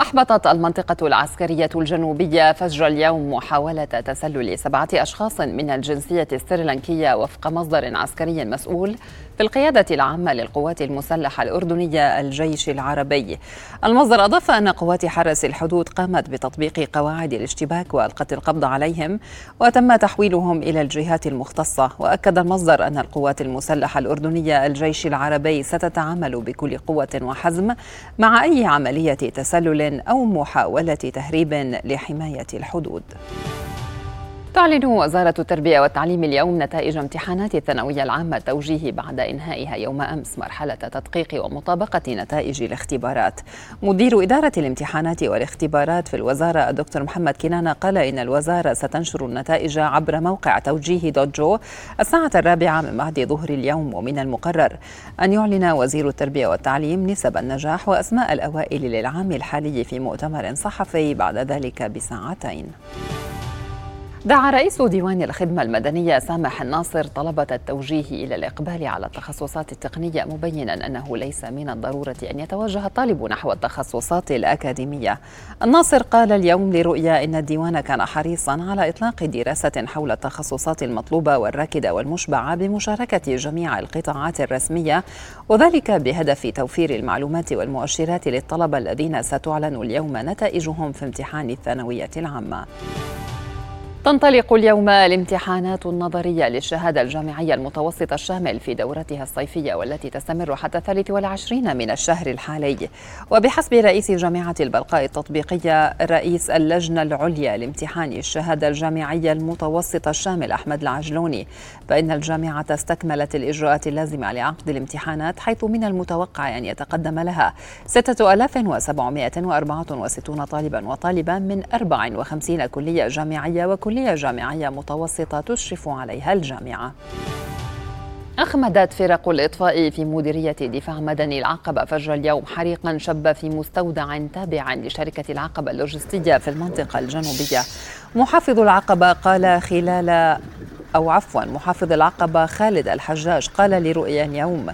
أحبطت المنطقة العسكرية الجنوبية فجر اليوم محاولة تسلل سبعة أشخاص من الجنسية السريلانكية وفق مصدر عسكري مسؤول في القيادة العامة للقوات المسلحة الأردنية الجيش العربي. المصدر أضاف أن قوات حرس الحدود قامت بتطبيق قواعد الاشتباك وألقت القبض عليهم وتم تحويلهم إلى الجهات المختصة. وأكد المصدر أن القوات المسلحة الأردنية الجيش العربي ستتعامل بكل قوة وحزم مع أي عملية تسلل أو محاولة تهريب لحماية الحدود. تعلن وزارة التربية والتعليم اليوم نتائج امتحانات الثانوية العامة التوجيهي بعد إنهائها يوم أمس مرحلة تدقيق ومطابقة نتائج الاختبارات. مدير إدارة الامتحانات والاختبارات في الوزارة الدكتور محمد كنانة قال إن الوزارة ستنشر النتائج عبر موقع توجيه دوت جو الساعة الرابعة من بعد ظهر اليوم ومن المقرر أن يعلن وزير التربية والتعليم نسب النجاح وأسماء الأوائل للعام الحالي في مؤتمر صحفي بعد ذلك بساعتين. دعا رئيس ديوان الخدمة المدنية سامح الناصر طلبة التوجيه إلى الإقبال على التخصصات التقنية مبينا أنه ليس من الضرورة أن يتوجه الطالب نحو التخصصات الأكاديمية. الناصر قال اليوم لرؤيا إن الديوان كان حريصا على إطلاق دراسة حول التخصصات المطلوبة والراكدة والمشبعة بمشاركة جميع القطاعات الرسمية وذلك بهدف توفير المعلومات والمؤشرات للطلبة الذين ستعلن اليوم نتائجهم في امتحان الثانوية العامة. تنطلق اليوم الامتحانات النظرية للشهادة الجامعية المتوسطة الشامل في دورتها الصيفية والتي تستمر حتى الثالث والعشرين من الشهر الحالي. وبحسب رئيس جامعة البلقاء التطبيقية رئيس اللجنة العليا لامتحان الشهادة الجامعية المتوسطة الشامل أحمد العجلوني فإن الجامعة استكملت الإجراءات اللازمة لعقد الامتحانات حيث من المتوقع أن يتقدم لها 6764 طالبا وطالبا من 54 كلية جامعية وكلية كلية جامعية متوسطة تشرف عليها الجامعة. أخمدت فرق الإطفاء في مديرية دفاع مدني العقبة فجر اليوم حريقا شب في مستودع تابع لشركة العقبة اللوجستية في المنطقة الجنوبية. محافظ العقبة قال خلال أو عفوا محافظ العقبة خالد الحجاج قال لرؤيا اليوم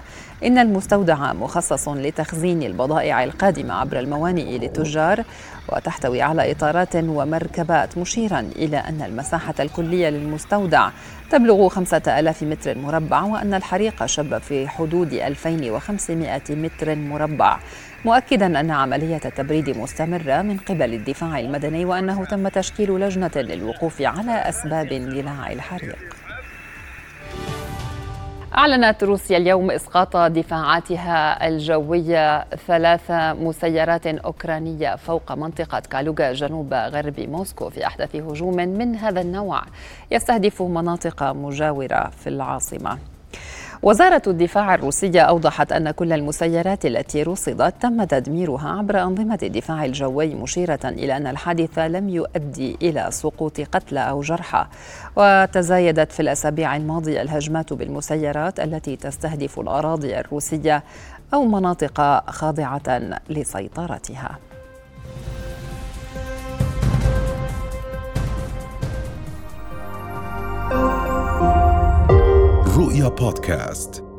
إن المستودع مخصص لتخزين البضائع القادمة عبر الموانئ للتجار وتحتوي على إطارات ومركبات مشيرا إلى أن المساحة الكلية للمستودع تبلغ خمسة ألاف متر مربع وأن الحريق شب في حدود 2500 متر مربع. مؤكدا أن عملية التبريد مستمرة من قبل الدفاع المدني وأنه تم تشكيل لجنة للوقوف على أسباب اندلاع الحريق. أعلنت روسيا اليوم إسقاط دفاعاتها الجوية ثلاث مسيرات أوكرانية فوق منطقة كالوغا جنوب غرب موسكو في أحدث هجوم من هذا النوع. يستهدف مناطق مجاورة في العاصمة. وزارة الدفاع الروسية أوضحت أن كل المسيرات التي رصدت تم تدميرها عبر أنظمة الدفاع الجوي مشيرة إلى أن الحادث لم يؤدي إلى سقوط قتلى أو جرحى. وتزايدت في الأسابيع الماضية الهجمات بالمسيرات التي تستهدف الأراضي الروسية أو مناطق خاضعة لسيطرتها. رؤيا بودكاست